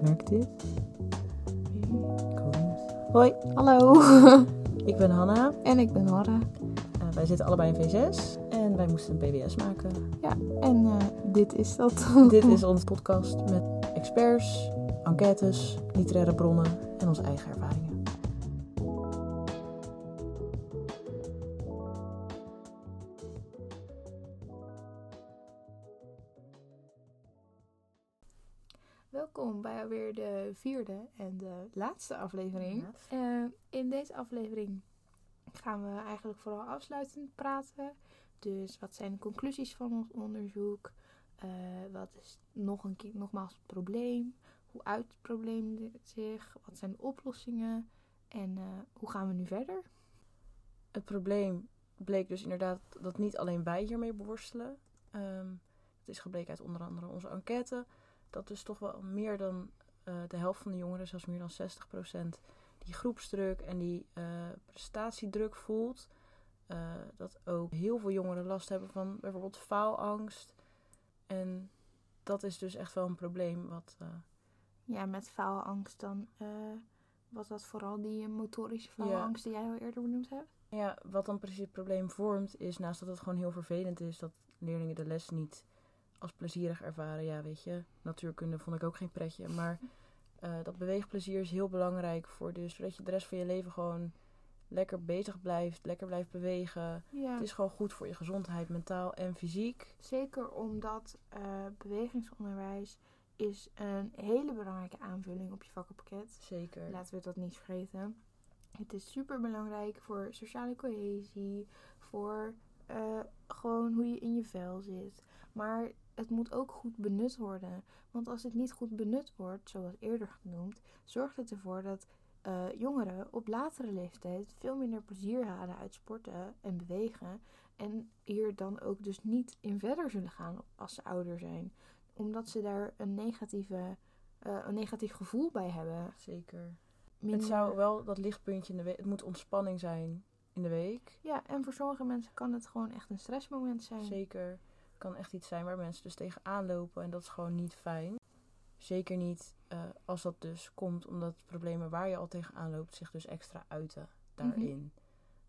Werkt dit? Hoi, hallo. Ik ben Hanna. en ik ben. Eh, wij zitten allebei in V6 en wij moesten een PBS maken. Ja, en eh, dit is dat. Dit is onze podcast met experts, enquêtes, literaire bronnen en onze eigen ervaringen. Alweer de vierde en de laatste aflevering. Eh, in deze aflevering gaan we eigenlijk vooral afsluitend praten. Dus wat zijn de conclusies van ons onderzoek? Eh, wat is nog een keer, nogmaals het probleem? Hoe uit het probleem zich? Wat zijn de oplossingen? En eh, hoe gaan we nu verder? Het probleem bleek dus inderdaad dat niet alleen wij hiermee worstelen. Ehm, het is gebleken uit onder andere onze enquête. Dat dus toch wel meer dan eh, de helft van de jongeren, zelfs meer dan 60%, die groepsdruk en die eh, prestatiedruk voelt. Eh, dat ook heel veel jongeren last hebben van bijvoorbeeld faalangst. En dat is dus echt wel een probleem wat... Ja, met faalangst dan was dat vooral die motorische faalangst die jij al eerder benoemd hebt? Ja, wat dan precies het probleem vormt, is naast dat het gewoon heel vervelend is dat leerlingen de les niet als plezierig ervaren. Ja, weet je, natuurkunde vond ik ook geen pretje. Maar eh, dat beweegplezier is heel belangrijk voor dus, zodat je de rest van je leven gewoon lekker bezig blijft, lekker blijft bewegen. Ja, Het is gewoon goed voor je gezondheid, mentaal en fysiek. zeker omdat eh, bewegingsonderwijs is een hele belangrijke aanvulling op je vakkenpakket. Zeker. Laten we dat niet vergeten. Het is super belangrijk voor sociale cohesie, voor eh, gewoon hoe je in je vel zit. Maar het moet ook goed benut worden. Want als het niet goed benut wordt, zoals eerder genoemd, zorgt het ervoor dat eh, jongeren op latere leeftijd veel minder plezier halen uit sporten en bewegen. En hier dan ook dus niet in verder zullen gaan als ze ouder zijn. Omdat ze daar een, negatieve, eh, een negatief gevoel bij hebben. Zeker. Minder- Het zou wel dat lichtpuntje in de week, het moet ontspanning zijn in de week. Ja, en voor sommige mensen kan het gewoon echt een stressmoment zijn. Zeker. Kan echt iets zijn waar mensen dus tegenaan lopen en dat is gewoon niet fijn. Zeker niet eh, als dat dus komt omdat problemen waar je al tegenaan loopt zich dus extra uiten daarin.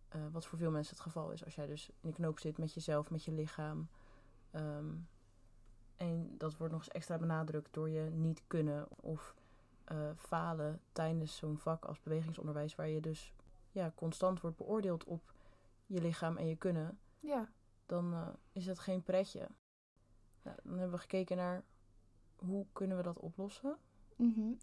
Eh, wat voor veel mensen het geval is als jij dus in de knoop zit met jezelf, met je lichaam. Ehm, en dat wordt nog eens extra benadrukt door je niet kunnen of eh, falen tijdens zo'n vak als bewegingsonderwijs, waar je dus ja, constant wordt beoordeeld op je lichaam en je kunnen Ja, dan eh, is het geen pretje. Nou, dan hebben we gekeken naar hoe kunnen we dat oplossen. mhm.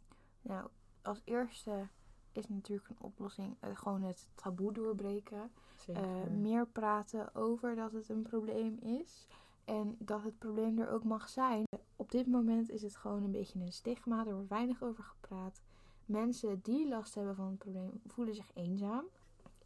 nou, als eerste is natuurlijk een oplossing eh, gewoon het taboe doorbreken. Zeker. Eh, meer praten over dat het een probleem is. En dat het probleem er ook mag zijn. Op dit moment is het gewoon een beetje een stigma. Er wordt weinig over gepraat. Mensen die last hebben van het probleem voelen zich eenzaam.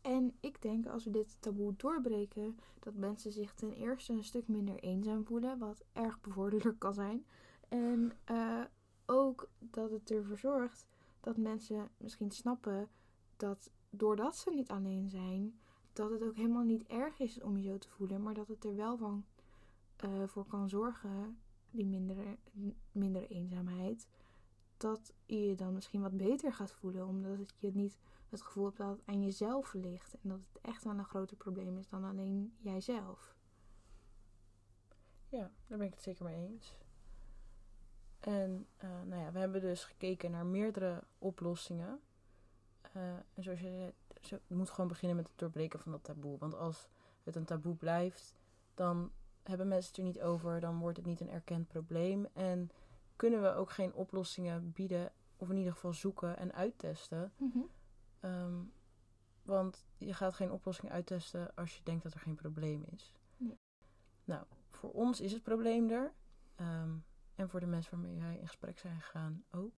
En ik denk als we dit taboe doorbreken, dat mensen zich ten eerste een stuk minder eenzaam voelen. Wat erg bevorderlijk kan zijn. En eh, ook dat het ervoor zorgt dat mensen misschien snappen dat doordat ze niet alleen zijn, dat het ook helemaal niet erg is om je zo te voelen, maar dat het er wel van eh, voor kan zorgen, die mindere, mindere eenzaamheid, dat je je dan misschien wat beter gaat voelen, omdat het je niet het gevoel hebt dat het aan jezelf ligt en dat het echt wel een groter probleem is dan alleen jijzelf. Ja, daar ben ik het zeker mee eens. En eh, nou ja, we hebben dus gekeken naar meerdere oplossingen. Eh, en zoals je zei, het moet gewoon beginnen met het doorbreken van dat taboe. Want als het een taboe blijft, dan hebben mensen het er niet over. Dan wordt het niet een erkend probleem. En kunnen we ook geen oplossingen bieden, of in ieder geval zoeken en uittesten. Ehm, want je gaat geen oplossing uittesten als je denkt dat er geen probleem is. Nee. Nou, voor ons is het probleem er. Ehm, en voor de mensen waarmee wij in gesprek zijn gegaan ook.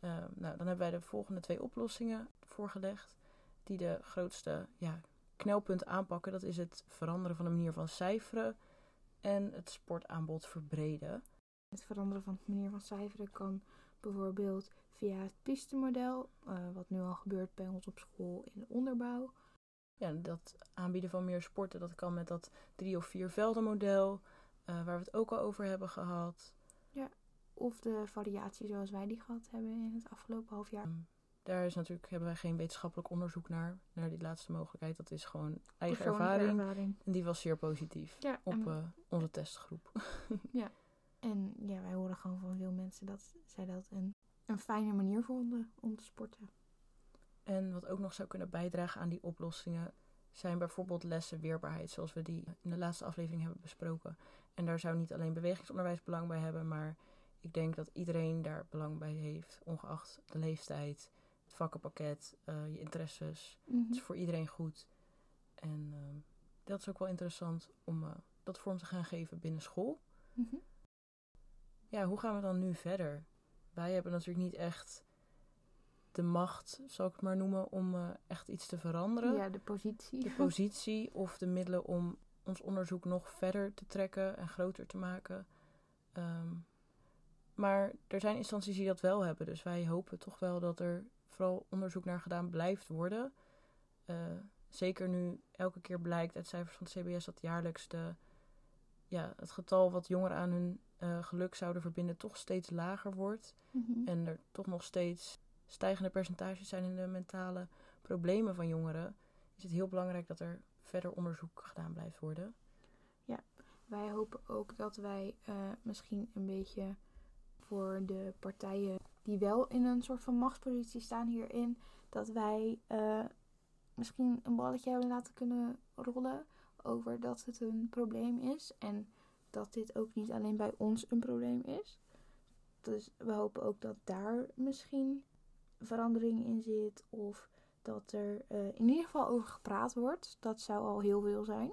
Ehm, nou, dan hebben wij de volgende twee oplossingen voorgelegd. Die de grootste ja, knelpunt aanpakken. Dat is het veranderen van de manier van cijferen. En het sportaanbod verbreden. Het veranderen van de manier van cijferen kan bijvoorbeeld via het pistemodel, eh, wat nu al gebeurt bij ons op school in de onderbouw. Ja, dat aanbieden van meer sporten, dat kan met dat drie of vier velden model. eh, waar we het ook al over hebben gehad. Of de variatie zoals wij die gehad hebben in het afgelopen half jaar. Ehm, daar is natuurlijk, hebben wij geen wetenschappelijk onderzoek naar, naar die laatste mogelijkheid. Dat is gewoon eigen ervaring. ervaring. En die was zeer positief Ja, op eh, onze testgroep. en ja, wij horen gewoon van veel mensen dat zij dat een, een fijne manier vonden om te sporten. En wat ook nog zou kunnen bijdragen aan die oplossingen zijn bijvoorbeeld lessen weerbaarheid, zoals we die in de laatste aflevering hebben besproken. En daar zou niet alleen bewegingsonderwijs belang bij hebben, maar ik denk dat iedereen daar belang bij heeft, ongeacht de leeftijd, het vakkenpakket, eh, je interesses. Mhm. Het is voor iedereen goed. En ehm, dat is ook wel interessant om eh, dat vorm te gaan geven binnen school. Mhm. Ja, hoe gaan we dan nu verder? Wij hebben natuurlijk niet echt de macht, zal ik het maar noemen, om eh, echt iets te veranderen. Ja, de positie. De positie of de middelen om ons onderzoek nog verder te trekken en groter te maken. Ehm, maar er zijn instanties die dat wel hebben. Dus wij hopen toch wel dat er vooral onderzoek naar gedaan blijft worden. Eh, zeker nu elke keer blijkt uit cijfers van het CBS dat jaarlijks de, ja, het getal wat jongeren aan hun eh, geluk zouden verbinden toch steeds lager wordt. Mhm. En er toch nog steeds stijgende percentages zijn in de mentale problemen van jongeren. Is het heel belangrijk dat er verder onderzoek gedaan blijft worden. Wij hopen ook dat wij eh, misschien een beetje voor de partijen die wel in een soort van machtspositie staan hierin, dat wij eh, misschien een balletje hebben laten kunnen rollen over dat het een probleem is en dat dit ook niet alleen bij ons een probleem is. Dus we hopen ook dat daar misschien verandering in zit of dat er eh, in ieder geval over gepraat wordt. Dat zou al heel veel zijn.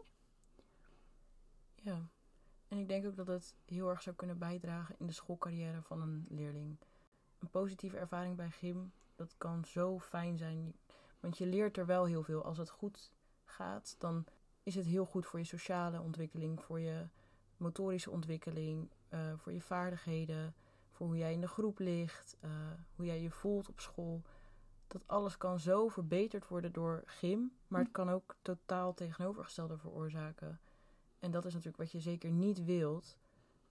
Ja. En ik denk ook dat het heel erg zou kunnen bijdragen in de schoolcarrière van een leerling. Een positieve ervaring bij gym, dat kan zo fijn zijn. Want je leert er wel heel veel. Als het goed gaat, dan is het heel goed voor je sociale ontwikkeling, voor je motorische ontwikkeling, eh, voor je vaardigheden, voor hoe jij in de groep ligt, eh, hoe jij je voelt op school. Dat alles kan zo verbeterd worden door gym, maar het kan ook totaal tegenovergestelde veroorzaken. En dat is natuurlijk wat je zeker niet wilt.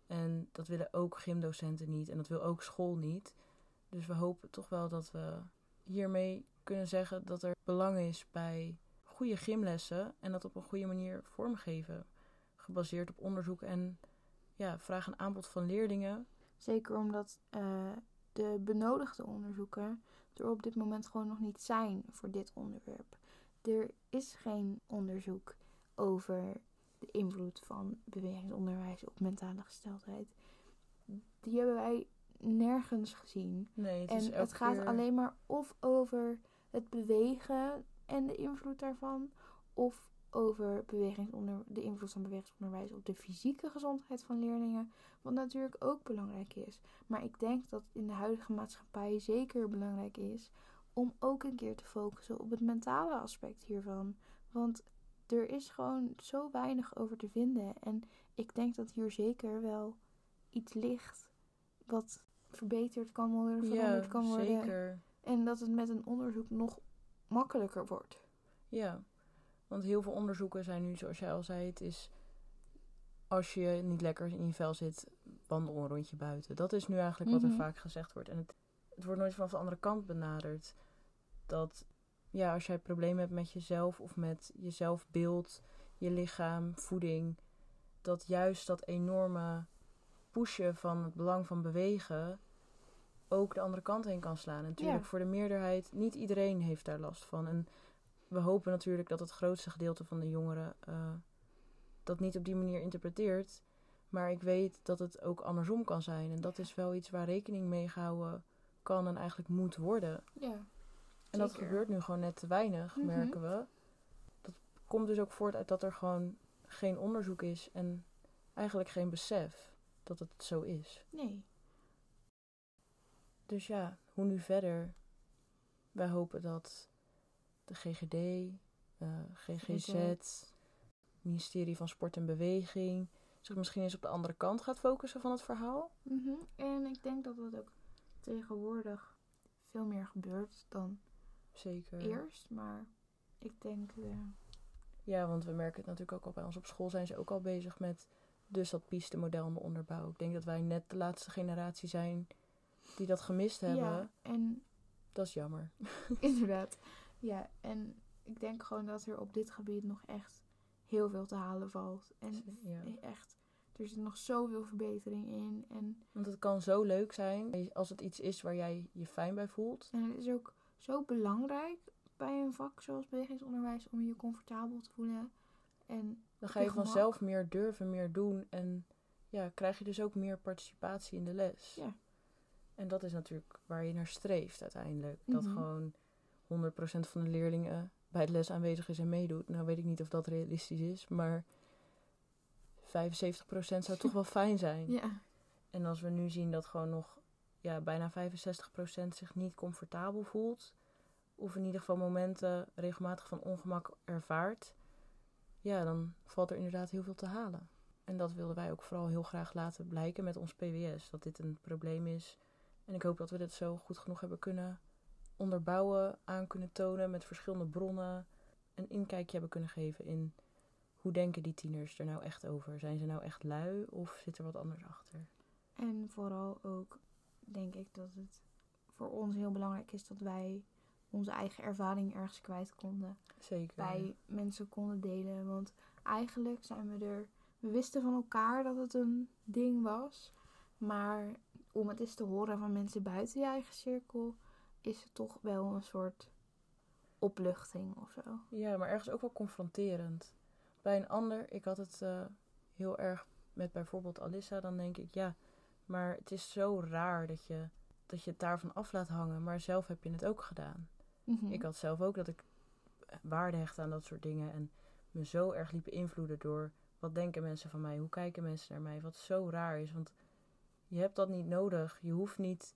En dat willen ook gymdocenten niet en dat wil ook school niet. Dus we hopen toch wel dat we hiermee kunnen zeggen dat er belang is bij goede gymlessen en dat op een goede manier vormgeven. Gebaseerd op onderzoek en ja, vraag en aanbod van leerlingen. Zeker omdat eh, de benodigde onderzoeken er op dit moment gewoon nog niet zijn voor dit onderwerp. Er is geen onderzoek over de invloed van bewegingsonderwijs op mentale gesteldheid. Die hebben wij nergens gezien. Nee, het en is het gaat keer- alleen maar of over het bewegen en de invloed daarvan, of over bewegingsonder, de invloed van bewegingsonderwijs op de fysieke gezondheid van leerlingen, wat natuurlijk ook belangrijk is. Maar ik denk dat in de huidige maatschappij zeker belangrijk is om ook een keer te focussen op het mentale aspect hiervan. Want er is gewoon zo weinig over te vinden. En ik denk dat hier zeker wel iets ligt wat verbeterd kan worden, veranderd ja, kan worden. zeker. En dat het met een onderzoek nog makkelijker wordt. Ja, want heel veel onderzoeken zijn nu, zoals jij al zei, het is als je niet lekker in je vel zit, wandel een rondje buiten. Dat is nu eigenlijk wat Mhm. er vaak gezegd wordt. En het, het wordt nooit vanaf de andere kant benaderd. Dat ja, als jij problemen hebt met jezelf of met je zelfbeeld, je lichaam, voeding, dat juist dat enorme pushen van het belang van bewegen ook de andere kant heen kan slaan. En natuurlijk Ja. voor de meerderheid, niet iedereen heeft daar last van. En we hopen natuurlijk dat het grootste gedeelte van de jongeren eh, dat niet op die manier interpreteert. Maar ik weet dat het ook andersom kan zijn. En dat is wel iets waar rekening mee gehouden kan en eigenlijk moet worden. Ja. En dat gebeurt nu gewoon net te weinig, Mhm. merken we. Dat komt dus ook voort uit dat er gewoon geen onderzoek is en eigenlijk geen besef dat het zo is. Nee. Dus ja, hoe nu verder? Wij hopen dat de GGD, eh, GGZ, ministerie van Sport en Beweging zich misschien eens op de andere kant gaat focussen van het verhaal. Mhm. En ik denk dat dat ook tegenwoordig veel meer gebeurt dan Zeker. eerst. Maar ik denk, eh, Ja, want we merken het natuurlijk ook al bij ons op school zijn ze ook al bezig met Dus dat piste-model in de onderbouw. Ik denk dat wij net de laatste generatie zijn die dat gemist hebben. Ja, en Dat is jammer. inderdaad. Ja, en ik denk gewoon dat er op dit gebied nog echt heel veel te halen valt. En Ja. echt, er zit nog zoveel verbetering in. En, Want het kan zo leuk zijn als het iets is waar jij je fijn bij voelt. en het is ook zo belangrijk bij een vak zoals bewegingsonderwijs om je comfortabel te voelen. En Dan ga je gemak. vanzelf meer durven, meer doen. En ja, krijg je dus ook meer participatie in de les. Ja. En dat is natuurlijk waar je naar streeft uiteindelijk. Dat Mhm. gewoon 100% van de leerlingen bij de les aanwezig is en meedoet. Nou weet ik niet of dat realistisch is, maar 75% zou toch wel fijn zijn. ja, En als we nu zien dat gewoon nog ja, bijna 65% zich niet comfortabel voelt, of in ieder geval momenten regelmatig van ongemak ervaart, ja, dan valt er inderdaad heel veel te halen. En dat wilden wij ook vooral heel graag laten blijken met ons PWS, dat dit een probleem is. En ik hoop dat we dit zo goed genoeg hebben kunnen onderbouwen, aan kunnen tonen met verschillende bronnen, een inkijkje hebben kunnen geven in hoe denken die tieners er nou echt over? Zijn ze nou echt lui of zit er wat anders achter? en vooral ook denk ik dat het voor ons heel belangrijk is dat wij onze eigen ervaring ergens kwijt konden. Zeker. bij mensen konden delen. Want eigenlijk zijn we er. We wisten van elkaar dat het een ding was. Maar om het eens te horen van mensen buiten je eigen cirkel, is het toch wel een soort opluchting of zo. Ja, maar ergens ook wel confronterend. Bij een ander, ik had het eh, heel erg met bijvoorbeeld Alissa, dan denk ik, ja, maar het is zo raar dat je, dat je het daarvan af laat hangen. Maar zelf heb je het ook gedaan. Mhm. Ik had zelf ook dat ik waarde hecht aan dat soort dingen. En me zo erg liep beïnvloeden door wat denken mensen van mij, hoe kijken mensen naar mij. Wat zo raar is, want je hebt dat niet nodig. Je hoeft niet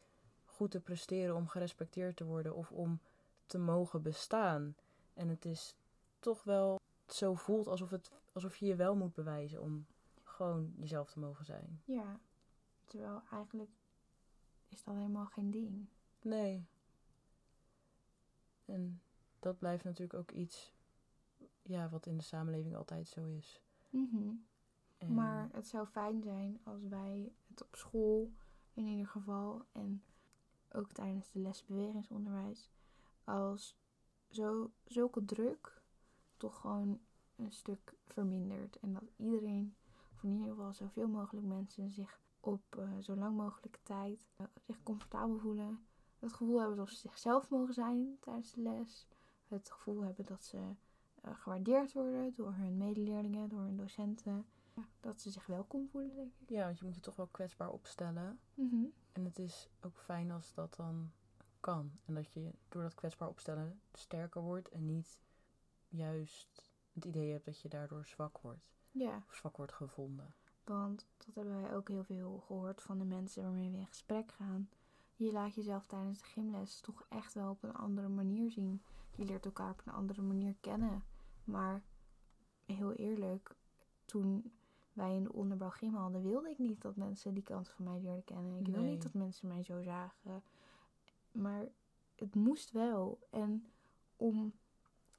goed te presteren om gerespecteerd te worden of om te mogen bestaan. En het is toch wel zo voelt alsof, het, alsof je je wel moet bewijzen om gewoon jezelf te mogen zijn. Ja, terwijl eigenlijk is dat helemaal geen ding. Nee. En dat blijft natuurlijk ook iets ja, wat in de samenleving altijd zo is. Mhm. En Maar het zou fijn zijn als wij het op school in ieder geval en ook tijdens de les bewegingsonderwijs als zo, zulke druk toch gewoon een stuk vermindert. En dat iedereen, of in ieder geval zoveel mogelijk mensen, zich op eh, zo lang mogelijke tijd eh, zich comfortabel voelen. Het gevoel hebben dat ze zichzelf mogen zijn tijdens de les. Het gevoel hebben dat ze eh, gewaardeerd worden door hun medeleerlingen, door hun docenten. Dat ze zich welkom voelen, denk ik. Ja, want je moet je toch wel kwetsbaar opstellen. Mhm. En het is ook fijn als dat dan kan. En dat je door dat kwetsbaar opstellen sterker wordt en niet juist het idee hebt dat je daardoor zwak wordt. Ja, Of zwak wordt gevonden. want dat hebben wij ook heel veel gehoord van de mensen waarmee we in gesprek gaan. Je laat jezelf tijdens de gymles toch echt wel op een andere manier zien. Je leert elkaar op een andere manier kennen. Maar heel eerlijk, toen wij in de onderbouw gym hadden, wilde ik niet dat mensen die kant van mij leerden kennen. Ik wil niet dat mensen mij zo zagen. Maar het moest wel. En om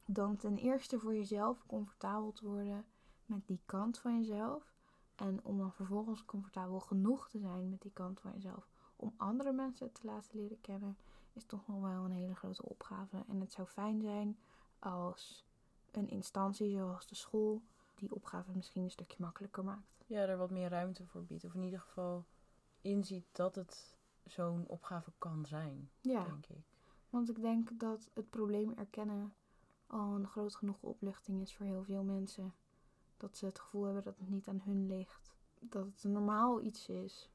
dan ten eerste voor jezelf comfortabel te worden met die kant van jezelf. En om dan vervolgens comfortabel genoeg te zijn met die kant van jezelf. Om andere mensen te laten leren kennen. Is toch nog wel een hele grote opgave. En het zou fijn zijn als een instantie zoals de school die opgave misschien een stukje makkelijker maakt. Ja, er wat meer ruimte voor biedt. Of in ieder geval inziet dat het zo'n opgave kan zijn, Ja, denk ik. want ik denk dat het probleem erkennen al een groot genoeg opluchting is voor heel veel mensen. Dat ze het gevoel hebben dat het niet aan hun ligt. Dat het een normaal iets is.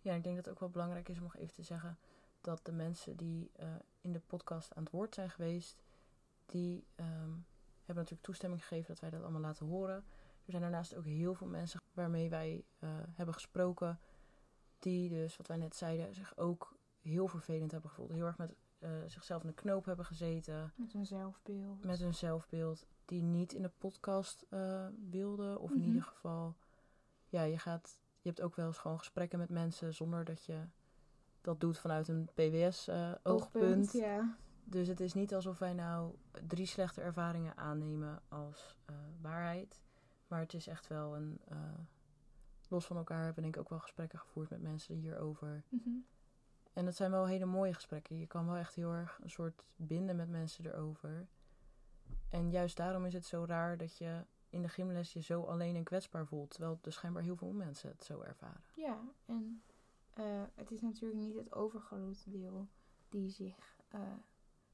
Ja, ik denk dat het ook wel belangrijk is om nog even te zeggen dat de mensen die eh, in de podcast aan het woord zijn geweest, die ehm, hebben natuurlijk toestemming gegeven dat wij dat allemaal laten horen. Er zijn daarnaast ook heel veel mensen waarmee wij eh, hebben gesproken, die dus, wat wij net zeiden, zich ook heel vervelend hebben gevoeld. Heel erg met eh, zichzelf in de knoop hebben gezeten, Met hun zelfbeeld. met hun zelfbeeld, die niet in de podcast eh, wilden. Of in Mhm. ieder geval, ja, je gaat, je hebt ook wel eens gewoon gesprekken met mensen zonder dat je dat doet vanuit een PWS-oogpunt. ja. Dus het is niet alsof wij nou drie slechte ervaringen aannemen als eh, waarheid. Maar het is echt wel een, eh, los van elkaar hebben denk ik ook wel gesprekken gevoerd met mensen hierover. Mhm. En dat zijn wel hele mooie gesprekken. Je kan wel echt heel erg een soort binden met mensen erover. En juist daarom is het zo raar dat je in de gymles je zo alleen en kwetsbaar voelt. Terwijl er schijnbaar heel veel mensen het zo ervaren. Ja, en eh, het is natuurlijk niet het overgrote deel die zich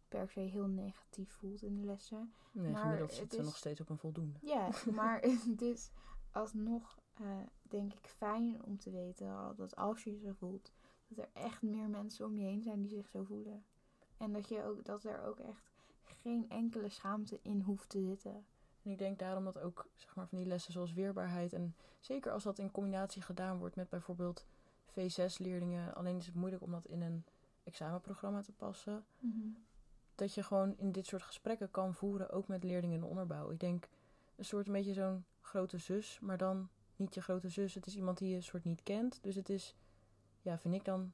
per se heel negatief voelt in de lessen. Nee, Maar gemiddeld zitten ze nog steeds op een voldoende. Ja, maar het is alsnog eh, denk ik fijn om te weten dat als je je zo voelt, dat er echt meer mensen om je heen zijn die zich zo voelen. En dat, je ook, dat er ook echt geen enkele schaamte in hoeft te zitten. En ik denk daarom dat ook zeg maar, van die lessen zoals weerbaarheid... en zeker als dat in combinatie gedaan wordt met bijvoorbeeld V6-leerlingen... alleen is het moeilijk om dat in een examenprogramma te passen... dat je gewoon in dit soort gesprekken kan voeren, ook met leerlingen in de onderbouw. Ik denk een soort een beetje zo'n grote zus, maar dan niet je grote zus. Het is iemand die je soort niet kent. Dus het is, ja, vind ik dan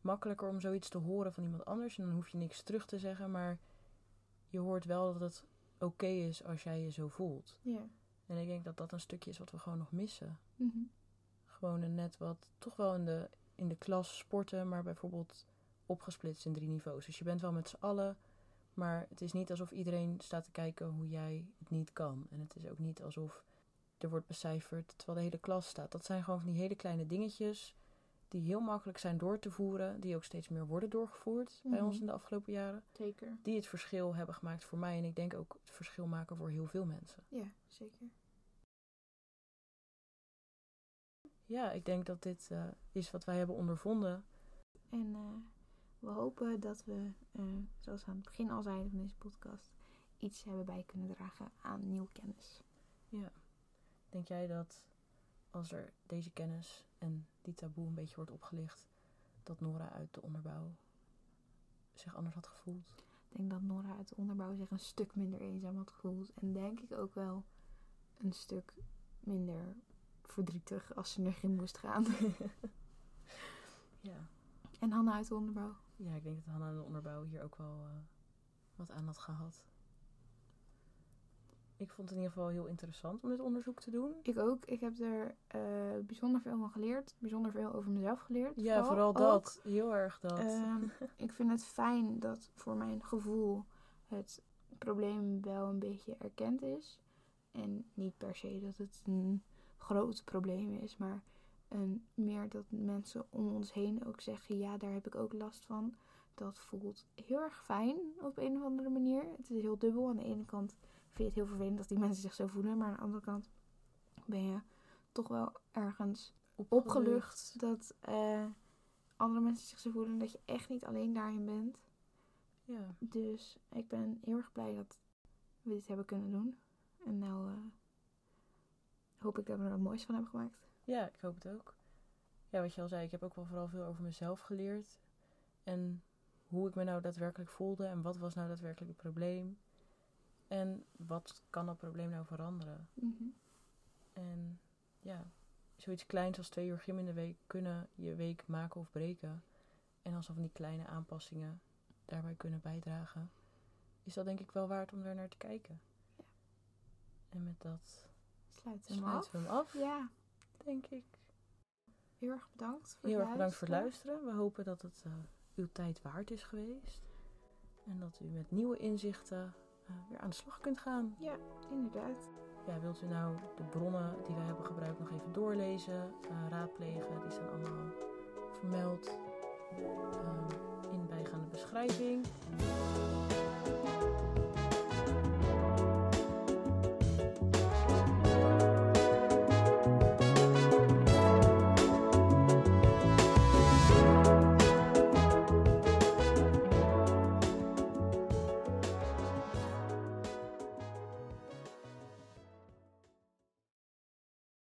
makkelijker om zoiets te horen van iemand anders. En dan hoef je niks terug te zeggen, maar je hoort wel dat het oké is als jij je zo voelt. Ja. En ik denk dat dat een stukje is wat we gewoon nog missen. Mhm. Gewoon een net wat, toch wel in de, in de klas sporten, maar bijvoorbeeld opgesplitst in drie niveaus. Dus je bent wel met z'n allen, maar het is niet alsof iedereen staat te kijken hoe jij het niet kan. En het is ook niet alsof er wordt becijferd terwijl de hele klas staat. Dat zijn gewoon van die hele kleine dingetjes die heel makkelijk zijn door te voeren, die ook steeds meer worden doorgevoerd bij Mhm. ons in de afgelopen jaren. Zeker. Die het verschil hebben gemaakt voor mij en ik denk ook het verschil maken voor heel veel mensen. Ja, zeker. Ja, ik denk dat dit eh, is wat wij hebben ondervonden. En eh, we hopen dat we, eh, zoals we aan het begin al zeiden van deze podcast, iets hebben bij kunnen dragen aan nieuwe kennis. Denk jij dat als er deze kennis en die taboe een beetje wordt opgelicht, dat Nora uit de onderbouw zich anders had gevoeld? Ik denk dat Nora uit de onderbouw zich een stuk minder eenzaam had gevoeld. En denk ik ook wel een stuk minder verdrietig als ze erin moest gaan. ja. en Hanna uit de onderbouw. Ja, ik denk dat Hanna de onderbouw hier ook wel eh, wat aan had gehad. Ik vond het in ieder geval heel interessant om dit onderzoek te doen. Ik ook. Ik heb er eh, bijzonder veel van geleerd. Bijzonder veel over mezelf geleerd. Ja, vooral dat. Heel erg dat. Ehm, ik vind het fijn dat voor mijn gevoel het probleem wel een beetje erkend is. En niet per se dat het een groot probleem is, maar een, meer dat mensen om ons heen ook zeggen: ja, daar heb ik ook last van. Dat voelt heel erg fijn op een of andere manier. Het is heel dubbel. Aan de ene kant vind je het heel vervelend dat die mensen zich zo voelen, maar aan de andere kant ben je toch wel ergens opgelucht dat eh, andere mensen zich zo voelen en dat je echt niet alleen daarin bent. Ja. Dus ik ben heel erg blij dat we dit hebben kunnen doen. En nou eh, hoop ik dat we er wat moois van hebben gemaakt. Ja, ik hoop het ook. Ja, wat je al zei, ik heb ook wel vooral veel over mezelf geleerd. En hoe ik me nou daadwerkelijk voelde en wat was nou daadwerkelijk het probleem. En wat kan dat probleem nou veranderen? En ja, zoiets kleins als twee uur gym in de week kunnen je week maken of breken. En als van die kleine aanpassingen daarbij kunnen bijdragen, is dat denk ik wel waard om daar naar te kijken. Ja. En met dat Sluiten we hem af. sluiten we hem af, Ja, denk ik. heel erg bedankt voor Heel erg bedankt voor het luisteren. We hopen dat het eh, uw tijd waard is geweest. En dat u met nieuwe inzichten eh, weer aan de slag kunt gaan. Ja, inderdaad. Ja, wilt u nou de bronnen die wij hebben gebruikt nog even doorlezen, eh, raadplegen? Die staan allemaal vermeld in bijgaande beschrijving.